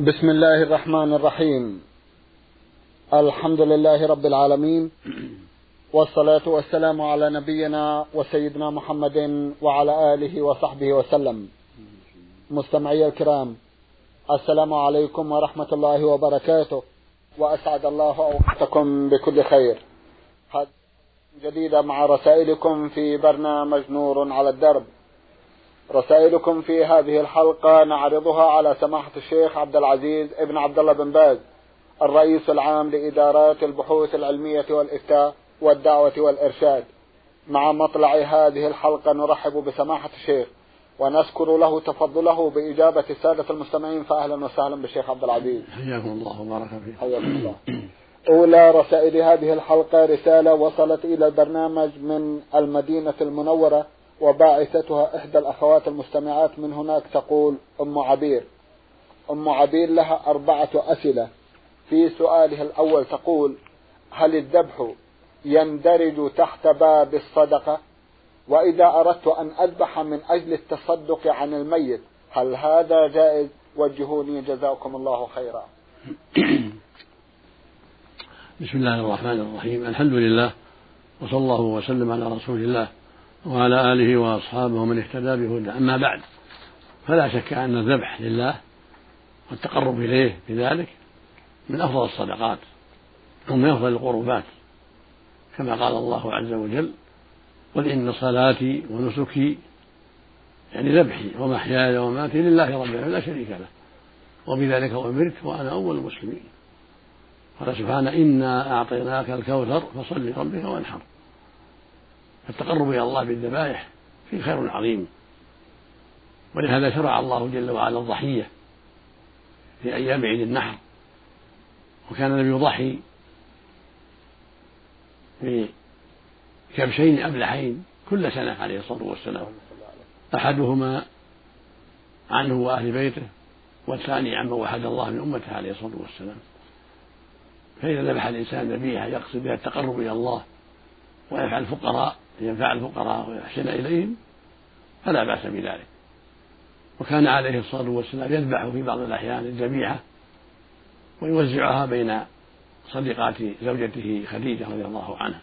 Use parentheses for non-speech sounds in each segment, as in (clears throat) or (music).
بسم الله الرحمن الرحيم. الحمد لله رب العالمين. والصلاة والسلام على نبينا وسيدنا محمد وعلى آله وصحبه وسلم. مستمعي الكرام السلام عليكم ورحمة الله وبركاته. وأسعد الله أوقاتكم بكل خير. جديدة مع رسائلكم في برنامج نور على الدرب. رسائلكم في هذه الحلقة نعرضها على سماحة الشيخ عبد العزيز ابن عبد الله بن باز الرئيس العام لإدارات البحوث العلمية والإفتاء والدعوة والإرشاد. مع مطلع هذه الحلقة نرحب بسماحة الشيخ ونشكر له تفضله بإجابة السادة المستمعين فأهلا وسهلا بالشيخ عبد العزيز. حياكم الله وبارك فيك حياكم الله. أولى رسائل هذه الحلقة رسالة وصلت إلى البرنامج من المدينة المنورة وباعثتها إحدى الأخوات المستمعات من هناك تقول أم عبير. أم عبير لها أربعة أسئلة. في سؤالها الأول تقول هل الذبح يندرج تحت باب الصدقة؟ وإذا أردت أن أذبح من أجل التصدق عن الميت هل هذا جائز؟ وجهوني جزاكم الله خيرا. بسم الله الرحمن الرحيم. الحمد لله وصلى الله وسلم على رسول الله. وعلى آله وأصحابه ومن اهتدى بهدى. أما بعد فلا شك أن الذبح لله والتقرب إليه بذلك من أفضل الصدقات ومن أفضل القربات كما قال الله عز وجل قل إن صلاتي ونسكي يعني ذبحي ومحياي ومماتي لله رب العالمين لا شريك له. وبذلك أمرت وأنا أول المسلمين. قال سبحانه إنا أعطيناك الكوثر فصل لربك وانحر. فالتقرب إلى الله بالذبائح فيه خير عظيم. ولهذا شرع الله جل وعلا الضحية في أيام عيد النحر. وكان النبي يضحي بكبشين أبلحين كل سنة عليه الصلاة والسلام. أحدهما عنه وأهل بيته والثاني عمن وحد الله من أمته عليه الصلاة والسلام. فإذا ذبح الإنسان ذبيحة يقصد بها التقرب إلى الله ويفعل الفقراء ينفع الفقراء ويحسن إليهم فلا بأس بذلك. وكان عليه الصلاة والسلام يذبح في بعض الأحيان الذبيحة ويوزعها بين صديقات زوجته خديجة رضي الله عنها.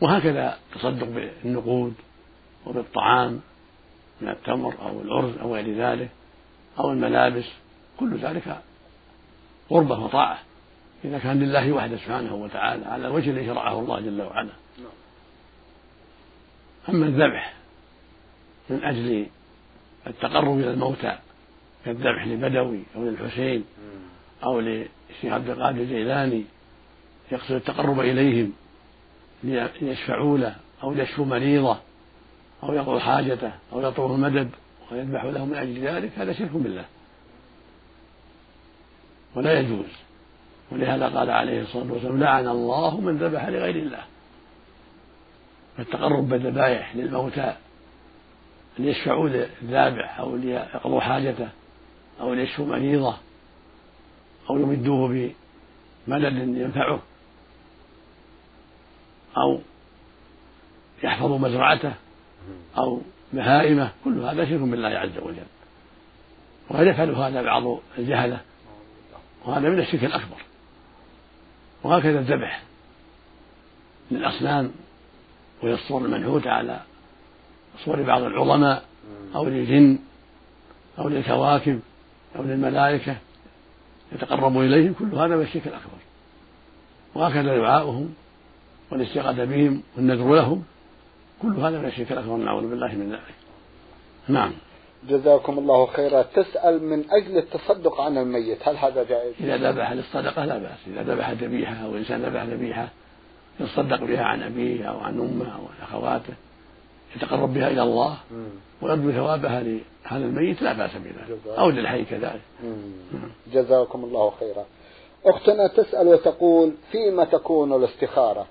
وهكذا تصدق بالنقود وبالطعام من التمر أو الأرز أو غير ذلك أو الملابس كل ذلك قربة وطاعة. إذا كان لله وحده سبحانه وتعالى على الوجه الذي شرعه الله جل وعلا. أما الذبح من أجل التقرب إلى الموتى كالذبح لبدوي أو للحسين أو للشيخ عبد القادر الجيلاني يقصد التقرب إليهم ليشفعوا له أو ليشفوا مريضة أو يقضوا حاجته أو يطلبوا المدد ويذبح له من أجل ذلك هذا شرك بالله. ولا يجوز. ولهذا قال عليه الصلاة والسلام لعن الله من ذبح لغير الله. فالتقرب بالذبائح للموتى ليشفعوا للذابح أو ليقضوا حاجته أو ليشفوا مريضة أو يمدوه بمدد ينفعه أو يحفظوا مزرعته أو بهائمة كل هذا شرك بالله عز وجل. وقد يفعل هذا بعض الجهلة وهذا من الشرك الأكبر. وهكذا الذبح للأصنام والصور المنحوتة على صور بعض العظماء أو للجن أو للكواكب أو للملائكة يتقرب إليهم كل هذا من الشرك الأكبر. وهكذا دعاؤهم والاستغاثة بهم والنذر لهم كل هذا من الشرك الأكبر نعوذ بالله من ذلك. نعم. جزاكم الله خيرا. تسأل من أجل التصدق عن الميت. هل هذا جائز؟ إذا ذبح للصدقة لا بأس. إذا ذبح ذبيحة أو إنسان ذبح ذبيحة يتصدق بها عن أبيه أو عن أمه أو عن أخواته يتقرب بها إلى الله ويرجو ثوابها لهذا الميت لا بأس بذلك. أو للحي كذلك. جزاكم الله خيرا. أختنا تسأل وتقول فيما تكون الاستخارة؟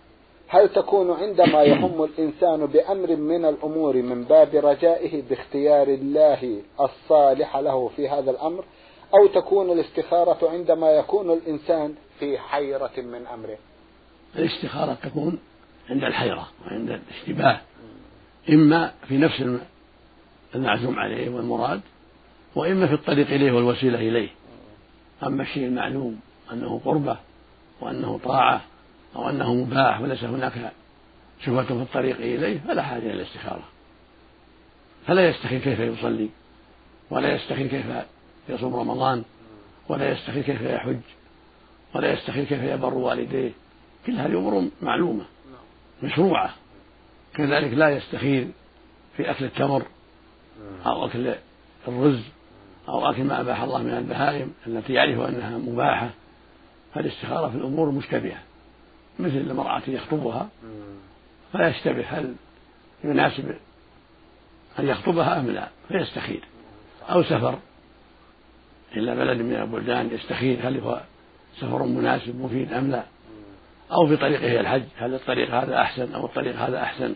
هل تكون عندما يهم الإنسان بأمر من الأمور من باب رجائه باختيار الله الصالح له في هذا الأمر أو تكون الاستخارة عندما يكون الإنسان في حيرة من أمره؟ الاستخارة تكون عند الحيرة وعند الاشتباه إما في نفس المعزوم عليه والمراد وإما في الطريق إليه والوسيلة إليه. أما الشيء المعلوم أنه قربة وأنه طاعة أو أنه مباح وليس هناك شبهة في الطريق إليه فلا حاجة إلى الاستخارة. فلا يستخير كيف يصلي ولا يستخير كيف يصوم رمضان ولا يستخير كيف يحج ولا يستخير كيف يبر والديه. كل هذه أمور معلومة مشروعة. كذلك لا يستخير في أكل التمر أو أكل الرز أو أكل ما أباح الله من البهائم التي يعرف أنها مباحة. فالاستخارة في الأمور مشتبهة. مثل المرأة يخطبها. فلا يشتبه هل يناسب أن يخطبها أم لا فيستخير. أو سفر. إلى بلد من البلدان يستخير هل هو سفر مناسب مفيد أم لا. أو في طريقه الحج هل الطريق هذا أحسن أو الطريق هذا أحسن.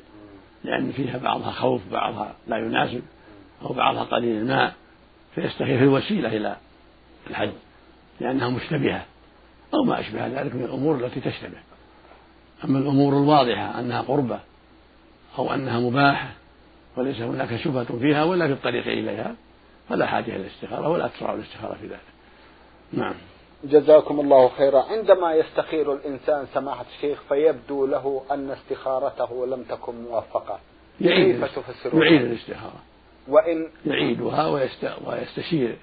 لأن فيها بعضها خوف بعضها لا يناسب أو بعضها قليل الماء. فيستخير في الوسيلة إلى الحج لأنها مشتبهة. أو ما أشبه ذلك من الأمور التي تشتبه. أما الأمور الواضحة أنها قربة أو أنها مباحة وليس هناك شبهة فيها ولا في الطريق إليها فلا حاجة إلى الاستخارة ولا تشرع الاستخارة في ذلك. نعم. جزاكم الله خيرا. عندما يستخير الإنسان سماحة الشيخ فيبدو له أن استخارته لم تكن موفقة. يعيد يعيد الاستخارة. وإن يعيدها ويستشير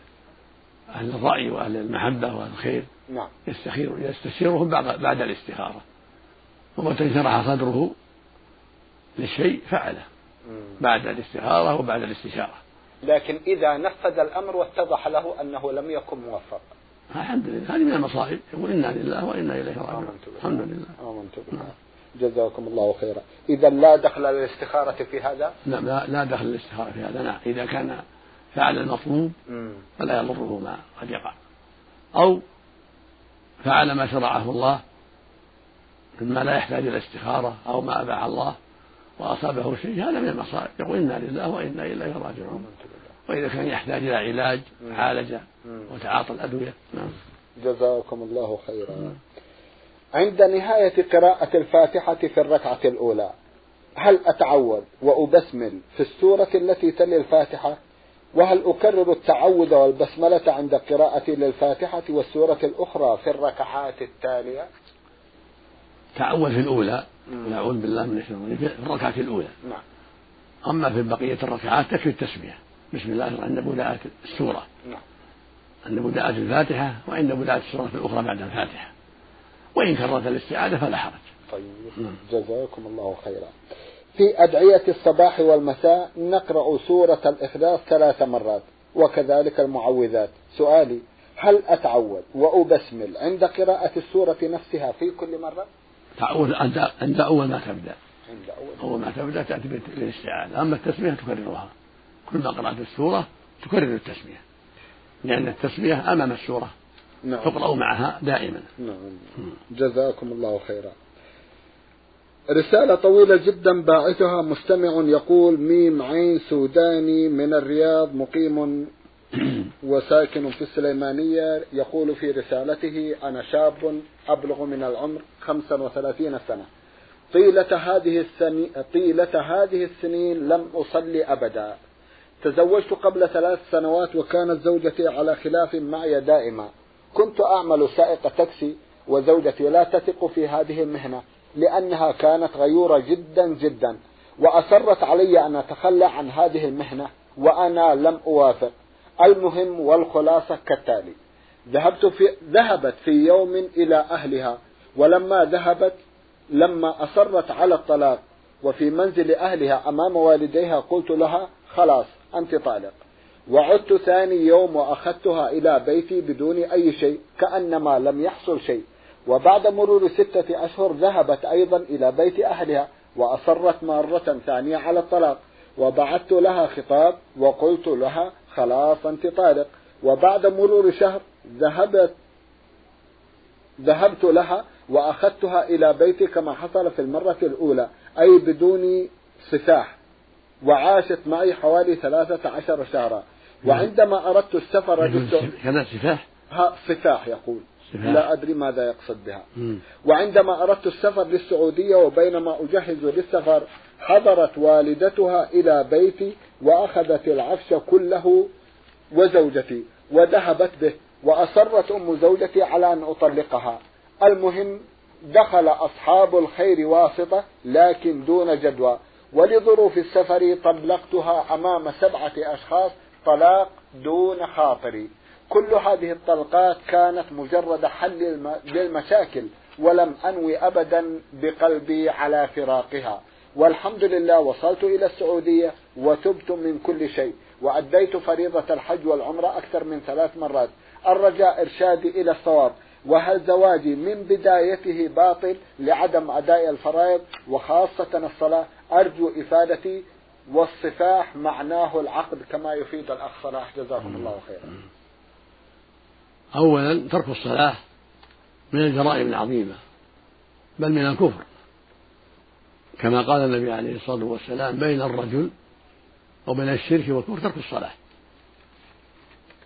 أهل الرأي وأهل المحبة وأهل الخير. نعم. يستخير يستشيرهم بعد بعد الاستخارة. ومتى انشرح صدره للشيء فعله. بعد الاستخارة وبعد الاستشارة. لكن إذا نفذ الأمر واتضح له أنه لم يكن موفق. الحمد لله. هذه من المصائب. يقول إنا لله وإنا إليه راجعون. الحمد لله. آمنت بالله. جزاكم الله خيرا. إذا لا دخل للاستخارة في هذا؟ لا لا, لا دخل للاستخارة في هذا. نعم. إذا كان فعل المطلوب فلا يضره ما قد يقع. أو فعل ما شرعه الله مما لا يحتاج إلى استخارة أو ما أباح الله وأصابه شيء هذا من المصائب. يقول إنا لله وإنا إليه راجعون. وإذا كان يحتاج إلى علاج عالج وتعاطى الأدوية. نعم. جزاكم الله خيرا. عند نهاية قراءة الفاتحة في الركعة الأولى هل أتعوذ وأبسمل في السورة التي تلي الفاتحة؟ وهل أكرر التعوذ والبسملة عند قراءتي للفاتحة والسورة الأخرى في الركعات التالية؟ تعوذ في الأولى نعوذ بالله من الشيطان في الركعة الأولى. نعم. أما في بقية الركعات تكفي التسمية بسم الله عند بداية السورة. نعم. عند بداية الفاتحة وعند بداية السورة الأخرى بعد الفاتحة. وإن كررت الاستعاذة فلا حرج. طيب. نعم. جزاكم الله خيرا. في أدعية الصباح والمساء نقرأ سورة الإخلاص ثلاث مرات وكذلك المعوذات. سؤالي هل أتعود وأبسمل عند قراءة السورة نفسها في كل مرة؟ تعوذ عند أول ما تبدأ. عند أول, ما تبدأ تأتي بالاستعاذة أما التسمية تكررها. كل ما قرأت السورة تكرر التسمية. لأن التسمية أمام السورة. نعم. تقرأ معها دائما. نعم. جزاكم الله خيرا. رسالة طويلة جدا باعثها مستمع يقول ميم عين سوداني من الرياض مقيم (clears throat) وساكن في السليمانية يقول في رسالته أنا شاب أبلغ من العمر 35 سنة. طيلة هذه السنين طيلة هذه السنين لم أصلي أبدا. تزوجت قبل ثلاث سنوات وكانت زوجتي على خلاف معي دائما. كنت أعمل سائق تاكسي وزوجتي لا تثق في هذه المهنة لأنها كانت غيورة جدا جدا. وأصرت علي أن أتخلى عن هذه المهنة وأنا لم أوافق. المهم والخلاصة كالتالي. ذهبت في ذهبت في يوم إلى أهلها ولما ذهبت لما أصرت على الطلاق وفي منزل أهلها أمام والديها قلت لها خلاص أنت طالق. وعدت ثاني يوم وأخذتها إلى بيتي بدون أي شيء كأنما لم يحصل شيء. وبعد مرور ستة أشهر ذهبت أيضا إلى بيت أهلها وأصرت مرة ثانية على الطلاق. وبعثت لها خطاب وقلت لها خلاص أنت طالق. وبعد مرور شهر ذهبت ذهبت لها وأخذتها إلى بيتي كما حصل في المرة الأولى أي بدون سفاح. وعاشت معي حوالي ثلاثة عشر شهرا. وعندما أردت السفر كذا سفاح؟ ها سفاح يقول. لا أدري ماذا يقصد بها. وعندما أردت السفر للسعودية وبينما أجهز للسفر حضرت والدتها إلى بيتي وأخذت العفش كله وزوجتي وذهبت به وأصرت أم زوجتي على أن أطلقها. المهم دخل أصحاب الخير واسطة لكن دون جدوى. ولظروف السفر طلقتها أمام سبعة أشخاص طلاق دون خاطري كل هذه الطلقات كانت مجرد حل للمشاكل ولم أنوي أبدا بقلبي على فراقها. والحمد لله وصلت إلى السعودية وتبت من كل شيء. وأديت فريضة الحج والعمرة أكثر من ثلاث مرات. الرجاء إرشادي إلى الصواب. وهل زواجي من بدايته باطل لعدم أداء الفرائض؟ وخاصة الصلاة. أرجو إفادتي والصفاح معناه العقد كما يفيد الأخ صلاح. جزاكم الله خيرا. أولا ترك الصلاة من الجرائم العظيمة بل من الكفر. كما قال النبي عليه الصلاة والسلام بين الرجل وبين الشرك والكفر ترك الصلاة.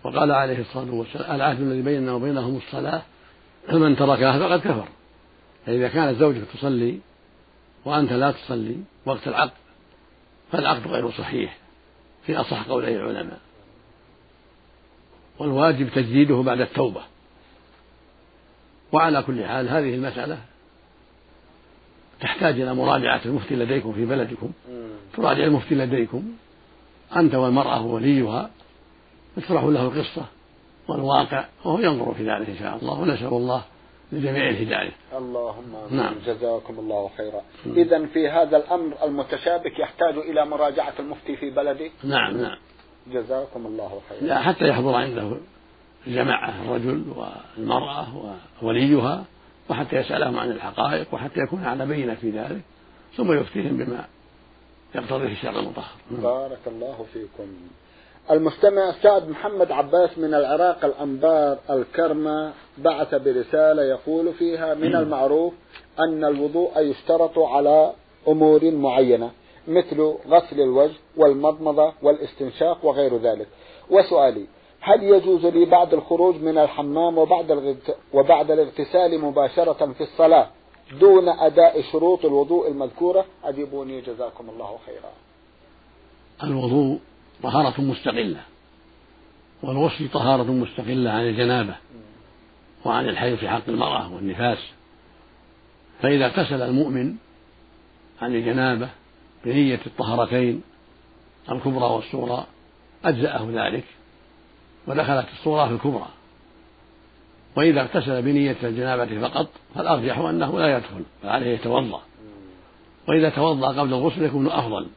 وقال عليه الصلاة والسلام العهد الذي بيننا وبينهم الصلاة فمن تركها فقد كفر. فإذا كانت زوجك تصلي وأنت لا تصلي وقت العقد فالعقد غير صحيح في أصح قولي العلماء. والواجب تجديده بعد التوبة. وعلى كل حال هذه المسألة تحتاج إلى مراجعة المفتي لديكم في بلدكم تراجع المفتي لديكم. أنت والمرأة ووليها تشرح له القصة والواقع وهو ينظر في ذلك إن شاء الله ونسأل الله لجميع الهداية. اللهم نعم. جزاكم الله خيرا. إذا في هذا الأمر المتشابك يحتاج إلى مراجعة المفتي في بلده؟ نعم نعم. جزاكم الله خيرا. لا حتى يحضر عنده جماعة الرجل والمرأة ووليها وحتى يسألهم عن الحقائق وحتى يكون على بينة في ذلك ثم يفتيهم بما يقتضيه الشرع المطهر. بارك الله فيكم. المستمع سعد محمد عباس من العراق الأنبار الكرمة بعث برسالة يقول فيها من المعروف أن الوضوء يشترط على أمور معينة مثل غسل الوجه والمضمضة والاستنشاق وغير ذلك. وسؤالي هل يجوز لي بعد الخروج من الحمام وبعد وبعد الاغتسال مباشرة في الصلاة؟ دون أداء شروط الوضوء المذكورة أجيبوني جزاكم الله خيرا. الوضوء طهارة مستقلة والغسل طهارة مستقلة عن الجنابة وعن الحيض في حق المرأة والنفاس. فإذا اغتسل المؤمن عن الجنابة بنية الطهارتين الكبرى والصغرى أجزأه ذلك ودخلت الصغرى في الكبرى. وإذا اغتسل بنية الجنابة فقط فالأرجح أنه لا يدخل فعليه يتوضأ. وإذا توضأ قبل الغسل يكون أفضل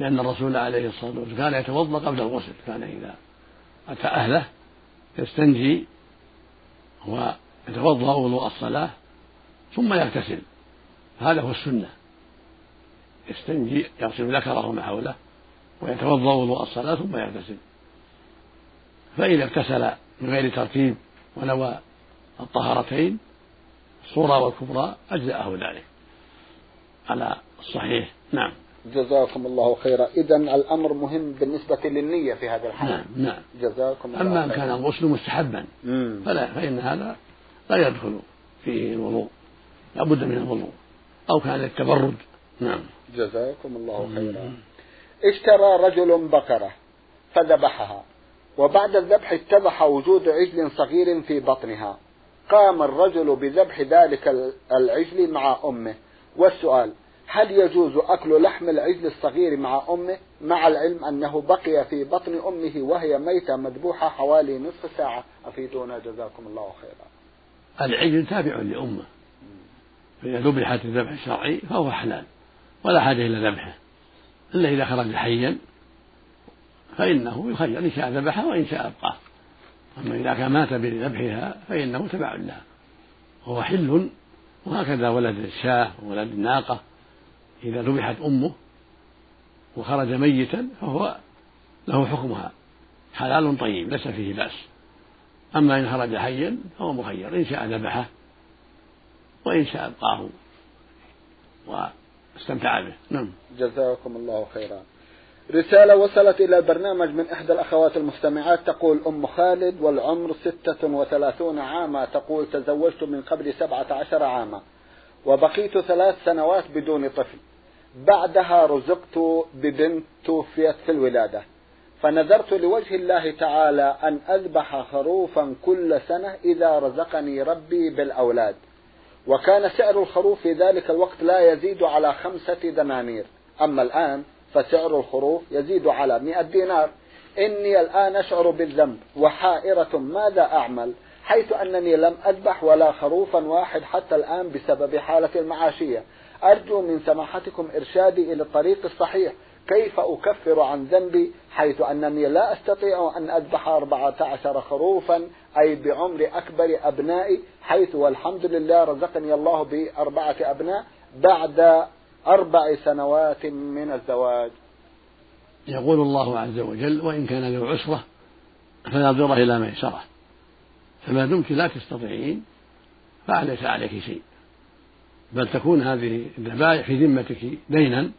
لأن الرسول عليه الصلاة والسلام كان يتوضأ قبل الغسل كان إذا أتى أهله يستنجي ويتوضأ وضوء الصلاة ثم يغتسل. هذا هو السنة. يستنجي يغسل ذكره وما حوله ويتوضأ وضوء الصلاة ثم يغتسل. فإذا اغتسل من غير ترتيب ونوى الطهارتين الصورة والكبرى أجزأه ذلك. على الصحيح. نعم. جزاكم الله خيرا. إذا الأمر مهم بالنسبة للنية في هذا الحال. نعم نعم. جزاكم الله أما إن كان الغسل مستحبا فلا فإن هذا لا يدخل فيه الوضوء. لا بد من الوضوء. أو كان التبرد. نعم. جزاكم الله خيرا. اشترى رجل بقرة فذبحها. وبعد الذبح اتضح وجود عجل صغير في بطنها. قام الرجل بذبح ذلك العجل مع أمه. والسؤال هل يجوز أكل لحم العجل الصغير مع أمه؟ مع العلم أنه بقي في بطن أمه وهي ميتة مذبوحة حوالي نصف ساعة. أفيدونا جزاكم الله خيرا. العجل تابع لأمه. فإذا ذبحت الذبح الشرعي فهو حلال ولا حاجة إلى ذبحه إلا إذا خرج حيا. فإنه يخير إن شاء ذبحه وإن شاء أبقاه أما إذا كان مات بذبحها فإنه تبع لها وهو حل. وهكذا ولد الشاة وولد الناقة. إذا ذبحت أمه وخرج ميتا فهو له حكمها. حلال طيب ليس فيه بأس. أما إن خرج حيا فهو مخير إن شاء ذبحه وإن شاء أبقاه. واستمتع به. نعم. جزاكم الله خيرا. رسالة وصلت إلى البرنامج من إحدى الأخوات المستمعات تقول أم خالد والعمر ستة وثلاثون عاما تقول تزوجت من قبل سبعة عشر عاما وبقيت ثلاث سنوات بدون طفل. بعدها رزقت ببنت توفيت في الولادة. فنذرت لوجه الله تعالى أن أذبح خروفا كل سنة إذا رزقني ربي بالأولاد. وكان سعر الخروف في ذلك الوقت لا يزيد على خمسة دنانير. أما الآن فسعر الخروف يزيد على مئة دينار. إني الآن أشعر بالذنب وحائرة ماذا أعمل؟ حيث أنني لم أذبح ولا خروفا واحد حتى الآن بسبب حالة المعاشية. أرجو من سماحتكم إرشادي إلى الطريق الصحيح. كيف أكفر عن ذنبي؟ حيث أنني لا أستطيع أن أذبح أربعة عشر خروفا أي بعمر أكبر أبنائي حيث والحمد لله رزقني الله بأربعة أبناء بعد أربع سنوات من الزواج. يقول الله عز وجل وإن كان ذو عسرة فنظرة إلى ميسرة فما دمت لا تستطيعين فليس عليك شيء. بل تكون هذه الذبائح في ذمتك دينا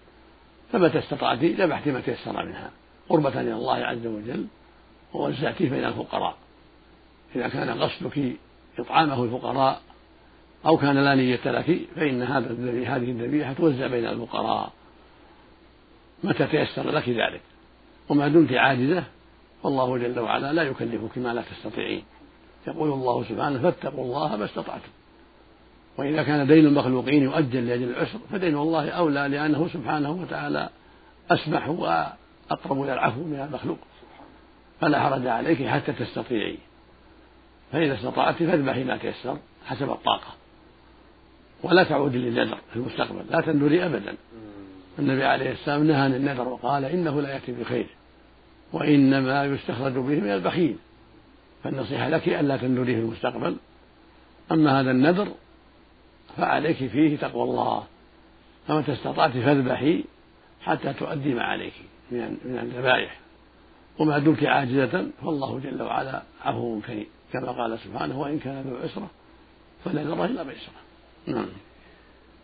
فمتى استطعت ذبحت ما تيسر منها. قربة إلى الله عز وجل ووزعتيه بين الفقراء. إذا كان قصدك إطعامه الفقراء أو كان لا نية لك فإن هذا هذه الذبيحة توزع بين الفقراء. متى تيسر لك ذلك؟ وما دمت عاجزة والله جل وعلا لا يكلفك ما لا تستطيعين. يقول الله سبحانه فاتقوا الله ما استطعتم. وإذا كان دين المخلوقين يؤجل لأجل العسر فدين الله أولى لأنه سبحانه وتعالى أسمح وأقرب إلى العفو من المخلوق. فلا حرج عليك حتى تستطيعي. فإذا استطعت فاذبحي ما تيسر حسب الطاقة. ولا تعودي للنذر في المستقبل لا تنذري أبدا. النبي عليه السلام نهى عن النذر وقال إنه لا يأتي بخير وإنما يستخرج به من البخيل. فالنصيحة لك ألا تنذري في المستقبل. أما هذا النذر فعليك فيه تقوى الله. فمتى استطعت فاذبحي حتى تؤدي ما عليك من الذبائح. وما دمت عاجزة فالله جل وعلا عفو كريم كما قال سبحانه وإن كان ذو عسرة فنذره إلى ميسرة نعم.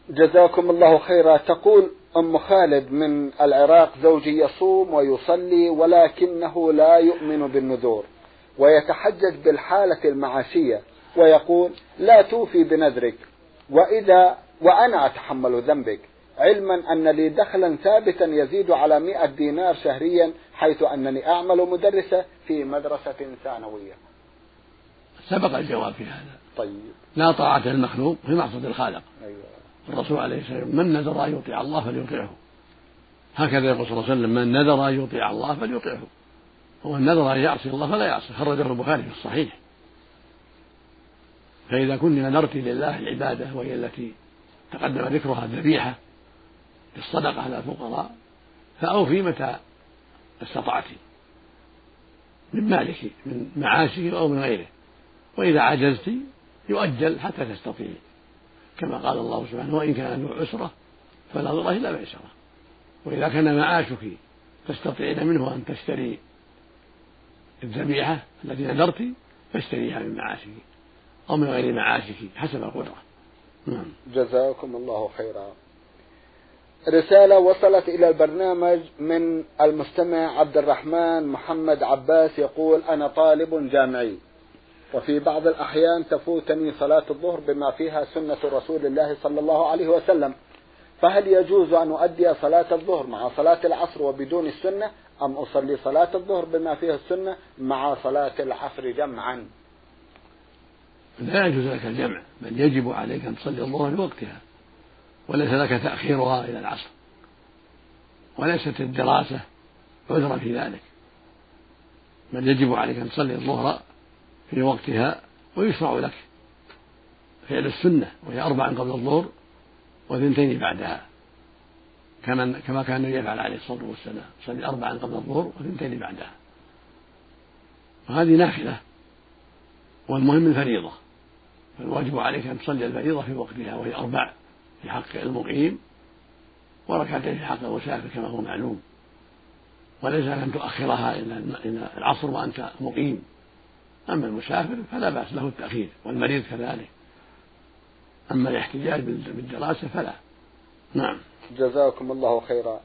جزاكم الله خيرا. تقول أم خالد من العراق زوجي يصوم ويصلي ولكنه لا يؤمن بالنذور ويتحجج بالحالة المعاشية ويقول لا توفي بنذرك وإذا وأنا أتحمل ذنبك. علما أن لي دخلا ثابتا يزيد على مئة دينار شهريا حيث أنني أعمل مدرسة في مدرسة ثانوية. سبق الجواب في هذا. طيب. لا طاعة المخلوق في معصية الخالق. أيوة. الرسول عليه الصلاة والسلام من نذر أن يطيع الله فليطيعه. هكذا يقول صلى الله عليه وسلم من نذر أن يطيع الله فليطيعه. ومن نذر أن يعصي الله فلا يعصي. خرجه البخاري في الصحيح. فإذا كنت نذرت لله العبادة وهي التي تقدم ذكرها الذبيحة للصدقة على الفقراء فأوفي متى استطعت من مالك من معاشك أو من غيره. وإذا عجزت يؤجل حتى تستطيع. كما قال الله سبحانه وإن كان ذو عسرة فنظرة إلى ميسرة وإذا كان معاشك تستطيعين منه أن تشتري الذبيحة التي نذرت فاشتريها من معاشك أو من غير معاشك حسب القدرة. نعم. جزاكم الله خيرا. رسالة وصلت إلى البرنامج من المستمع عبد الرحمن محمد عباس يقول أنا طالب جامعي. وفي بعض الأحيان تفوتني صلاة الظهر بما فيها سنة رسول الله صلى الله عليه وسلم. فهل يجوز أن أؤدي صلاة الظهر مع صلاة العصر وبدون السنة أم أصلي صلاة الظهر بما فيها السنة مع صلاة العصر جمعا؟ لا يجوز لك الجمع بل يجب عليك أن تصلي الظهر في وقتها وليس لك تأخيرها إلى العصر وليست الدراسة عذرا في ذلك بل يجب عليك أن تصلي الظهر في وقتها ويشرع لك فعل السنة وهي أربع قبل الظهر وثنتين بعدها كما كما كان يفعل عليه الصلاة والسلام. يصلي أربعا قبل الظهر وثنتين بعدها. وهذه نافلة والمهم الفريضة. فالواجب عليك أن تصلي الفريضة في وقتها وهي أربع في حق المقيم وركعتين في حق المسافر كما هو معلوم. وليس لك أن تؤخرها إلى العصر وأنت مقيم. أما المسافر فلا بأس له التأخير والمريض كذلك. أما الاحتجاج بالدراسة فلا. نعم. جزاكم الله خيرا.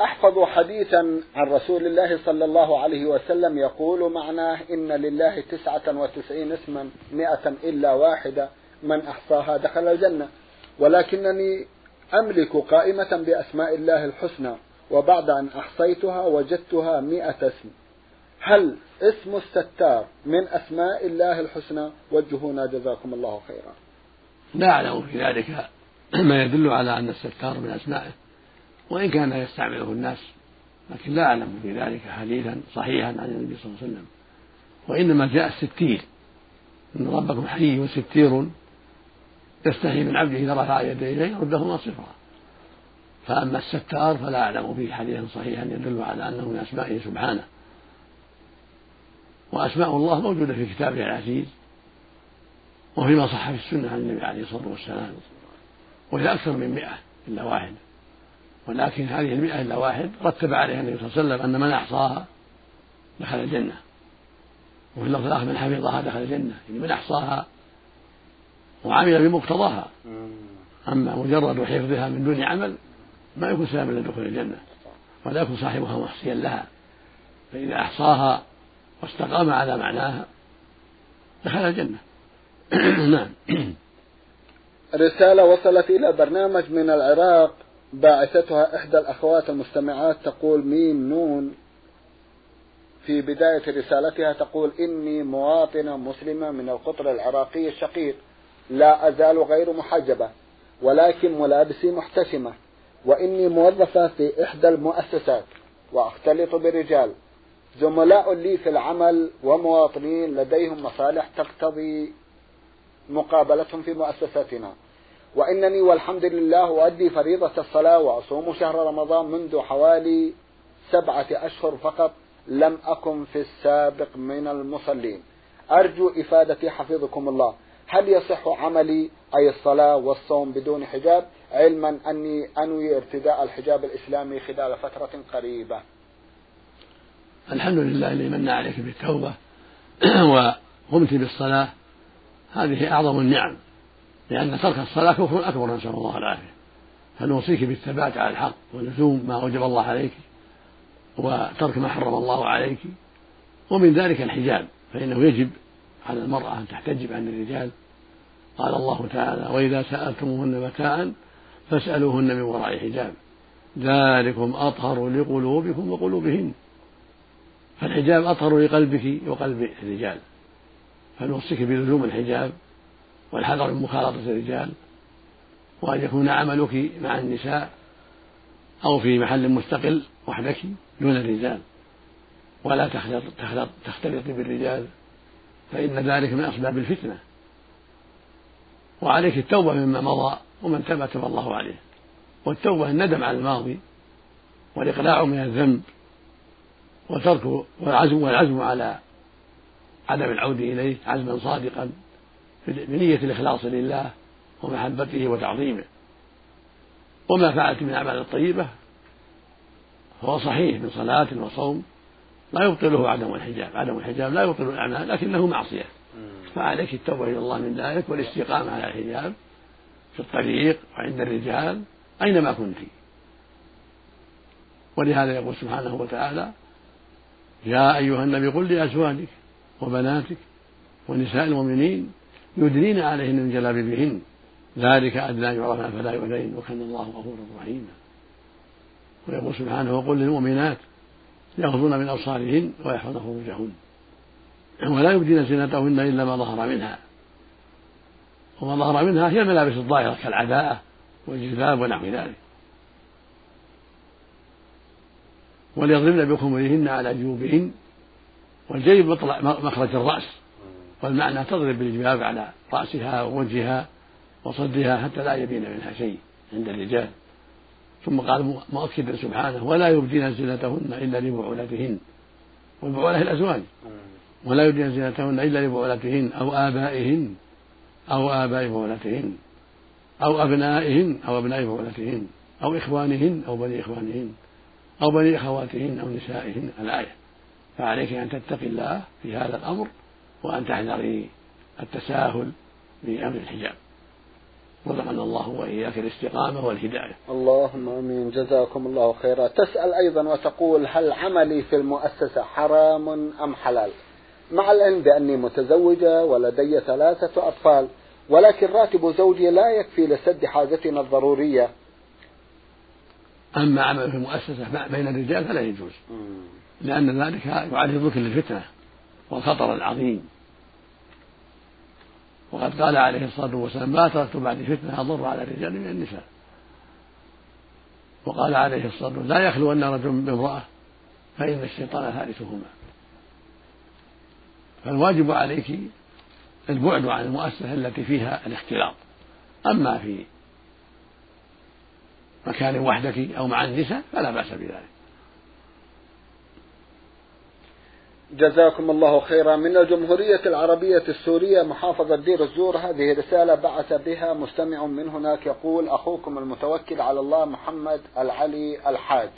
أحفظ حديثا عن رسول الله صلى الله عليه وسلم يقول معناه إن لله تسعة وتسعين اسما مئة إلا واحدة من أحصاها دخل الجنة. ولكنني أملك قائمة بأسماء الله الحسنى وبعد أن أحصيتها وجدتها مئة اسم. هل اسم الستار من أسماء الله الحسنى؟ وجهونا جزاكم الله خيرا. لا أعلم في ذلك ما يدل على أن الستار من أسمائه وإن كان يستعمله الناس لكن لا أعلم في ذلك حديثا صحيحا عن النبي صلى الله عليه وسلم. وإنما جاء الستير إن ربكم حي وستير يستحي من عبده إذا رفع يديه إليه يردهما صفرا فأما الستار فلا أعلم فيه حديثا صحيحا يدل على أنه من أسمائه سبحانه. وأسماء الله موجودة في كتابه العزيز وفيما صح في السنة عن النبي عليه الصلاة والسلام وهي أكثر من مئة إلا واحد. ولكن هذه المئة إلا واحد رتب عليها النبي صلى الله عليه وسلم أن من أحصاها دخل الجنة. وفي اللفظ الآخر من حفظها دخل الجنة. يعني من أحصاها وعمل بمقتضاها. أما مجرد حفظها من دون عمل ما يكون سببا لدخول الجنة ولا يكون صاحبها محصيا لها. فإذا أحصاها واستقام على معناها دخل الجنة. (clears throat) نعم. رسالة وصلت إلى برنامج من العراق باعثتها إحدى الأخوات المستمعات تقول ميم نون. في بداية رسالتها تقول إني مواطنة مسلمة من القطر العراقي الشقيق. لا أزال غير محجبة ولكن ملابسي محتشمة وإني موظفة في إحدى المؤسسات وأختلط برجال. زملاء لي في العمل ومواطنين لديهم مصالح تقتضي مقابلتهم في مؤسستنا وإنني والحمد لله أؤدي فريضة الصلاة وأصوم شهر رمضان منذ حوالي سبعة أشهر فقط لم أكن في السابق من المصلين. أرجو إفادتي حفظكم الله. هل يصح عملي أي الصلاة والصوم بدون حجاب؟ علما أني أنوي ارتداء الحجاب الإسلامي خلال فترة قريبة. الحمد لله الذي من عليك بالتوبة (clears throat) وقمت بالصلاة. هذه أعظم النعم لأن ترك الصلاة كفر أكبر نسأل الله العافية. فنوصيك بالثبات على الحق ولزوم ما أوجب الله عليك وترك ما حرم الله عليك. ومن ذلك الحجاب فإنه يجب على المرأة أن تحتجب عن الرجال. قال الله تعالى وإذا سألتموهن متاعا فاسألوهن من وراء حجاب. ذلكم أطهر لقلوبكم وقلوبهن. فالحجاب أطهر لقلبك وقلب الرجال فنوصيك بلزوم الحجاب والحذر من مخالطة الرجال وأن يكون عملك مع النساء أو في محل مستقل وحدك دون الرجال. ولا تختلط بالرجال فإن ذلك من أسباب الفتنة. وعليك التوبة مما مضى ومن تاب تاب الله عليه. والتوبة الندم على الماضي والإقلاع من الذنب وترك والعزم والعزم على عدم العود إليه عزما صادقا بنية الإخلاص لله ومحبته وتعظيمه. وما فعلت من الأعمال الطيبة فهو صحيح من صلاة وصوم لا يبطله عدم الحجاب عدم الحجاب لا يبطل الأعمال لكنه معصية. فعليك التوبة إلى الله من ذلك والاستقامة على الحجاب في الطريق وعند الرجال أينما كنت. ولهذا يقول سبحانه وتعالى يا أيها النبي قل لأزواجك وبناتك ونساء المؤمنين يدنين عليهن من جلابيبهن ذلك أدنى يعرفن فلا يؤذين وكان الله غفورا رحيما. ويقول سبحانه وقل للمؤمنات يغضن من أبصارهن ويحفظن فروجهن. ولا يبدين زينتهن إلا ما ظهر منها. وما ظهر منها هي الملابس الظاهرة كالعباءة والجلباب ونحو ذلك. وليضربن بخمرهن على جيوبهن والجيب مخرج الرأس والمعنى تضرب بالجباب على رأسها ووجهها وصدها حتى لا يبين منها شيء عند الرجال. ثم قال مؤكدا سبحانه ولا يبدين زينتهن إلا لبعولتهن. والبعولة الأزواج. ولا يبدين زينتهن إلا لبعولتهن أو آبائهن أو آباء بعولتهن أو أبنائهن أو أبناء بعولتهن أو إخوانهن أو بني إخوانهن. أو بني أخواتهن أو نسائهن الآية. فعليك أن تتقي الله في هذا الأمر وأن تحذري التساهل بأمر الحجاب. رزقنا الله وإياك الاستقامة والهداية. اللهم آمين. جزاكم الله خيرا. تسأل أيضا وتقول هل عملي في المؤسسة حرام أم حلال؟ مع العلم بأني متزوجة ولدي ثلاثة أطفال ولكن راتب زوجي لا يكفي لسد حاجتنا الضرورية. أما عمل في مؤسسة بين الرجال فلا يجوز. لأن ذلك يعرضك للفتنة والخطر العظيم. وقد قال عليه الصلاة والسلام ما تركت بعد فتنة أضر على الرجال من النساء. وقال عليه الصلاة والسلام لا يخلو أن رجل بامرأة فإن الشيطان ثالثهما. فالواجب عليك البعد عن المؤسسة التي فيها الاختلاط. أما في مكان وحدك أو مع النساء فلا بأس بذلك. جزاكم الله خيرا. من الجمهورية العربية السورية محافظة دير الزور هذه رسالة بعث بها مستمع من هناك يقول أخوكم المتوكل على الله محمد العلي الحاج.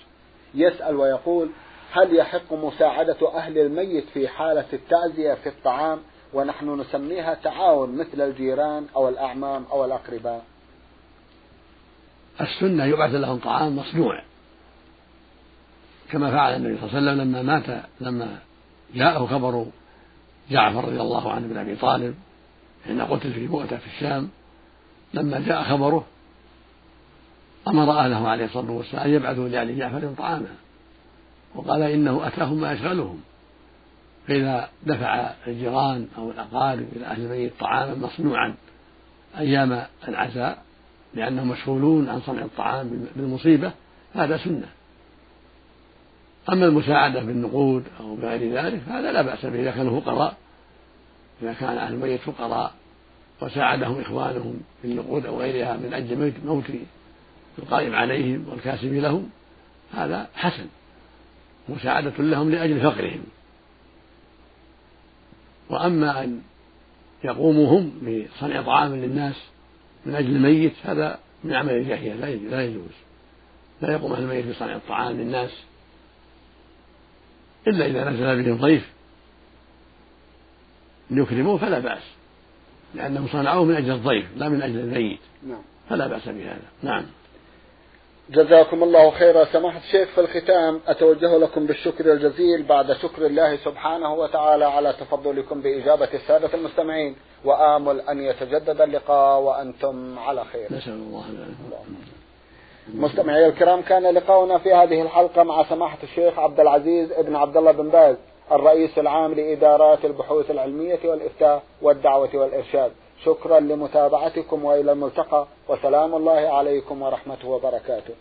يسأل ويقول هل يحق مساعدة أهل الميت في حالة التعزية في الطعام ونحن نسميها تعاون مثل الجيران أو الأعمام أو الأقرباء؟ السنة يبعث لهم طعام مصنوع. كما فعل النبي صلى الله عليه وسلم لما مات لما جاءه خبر جعفر رضي الله عنه بن أبي طالب حين قتل في مؤتة في الشام لما جاء خبره أمر أهله عليه الصلاة والسلام أن يبعثوا لال جعفر طعاما. وقال إنه أتاهم ما يشغلهم. فإذا دفع الجيران أو الأقارب إلى أهل الميت طعاما مصنوعا أيام العزاء لانهم مشغولون عن صنع الطعام بالمصيبة هذا سنة. أما المساعدة بالنقود أو بغير ذلك هذا لا بأس به إذا كانوا فقراء إذا كان أهل الميت فقراء وساعدهم إخوانهم بالنقود أو غيرها من أجل موت القائم عليهم والكاسب لهم هذا حسن. مساعدة لهم لأجل فقرهم. وأما أن يقوموا هم بصنع طعام للناس من أجل الميت هذا من عمل الجاهلية لا يجوز لا يقوم أهل الميت بصنع الطعام للناس إلا إذا نزل بهم ضيف. ليكرموه فلا بأس لأنهم صنعوه من أجل الضيف لا من أجل الميت. نعم. فلا بأس بهذا. نعم. جزاكم الله خيرا. سماحة الشيخ في الختام أتوجه لكم بالشكر الجزيل بعد شكر الله سبحانه وتعالى على تفضلكم بإجابة السادة المستمعين. وآمل أن يتجدد اللقاء وأنتم على خير. نسأل الله مستمعي الكرام كان لقاؤنا في هذه الحلقة مع سماحة الشيخ عبد العزيز ابن عبد الله بن باز الرئيس العام لإدارات البحوث العلمية والإفتاء والدعوة والإرشاد. شكرا لمتابعتكم وإلى الملتقى وسلام الله عليكم ورحمته وبركاته.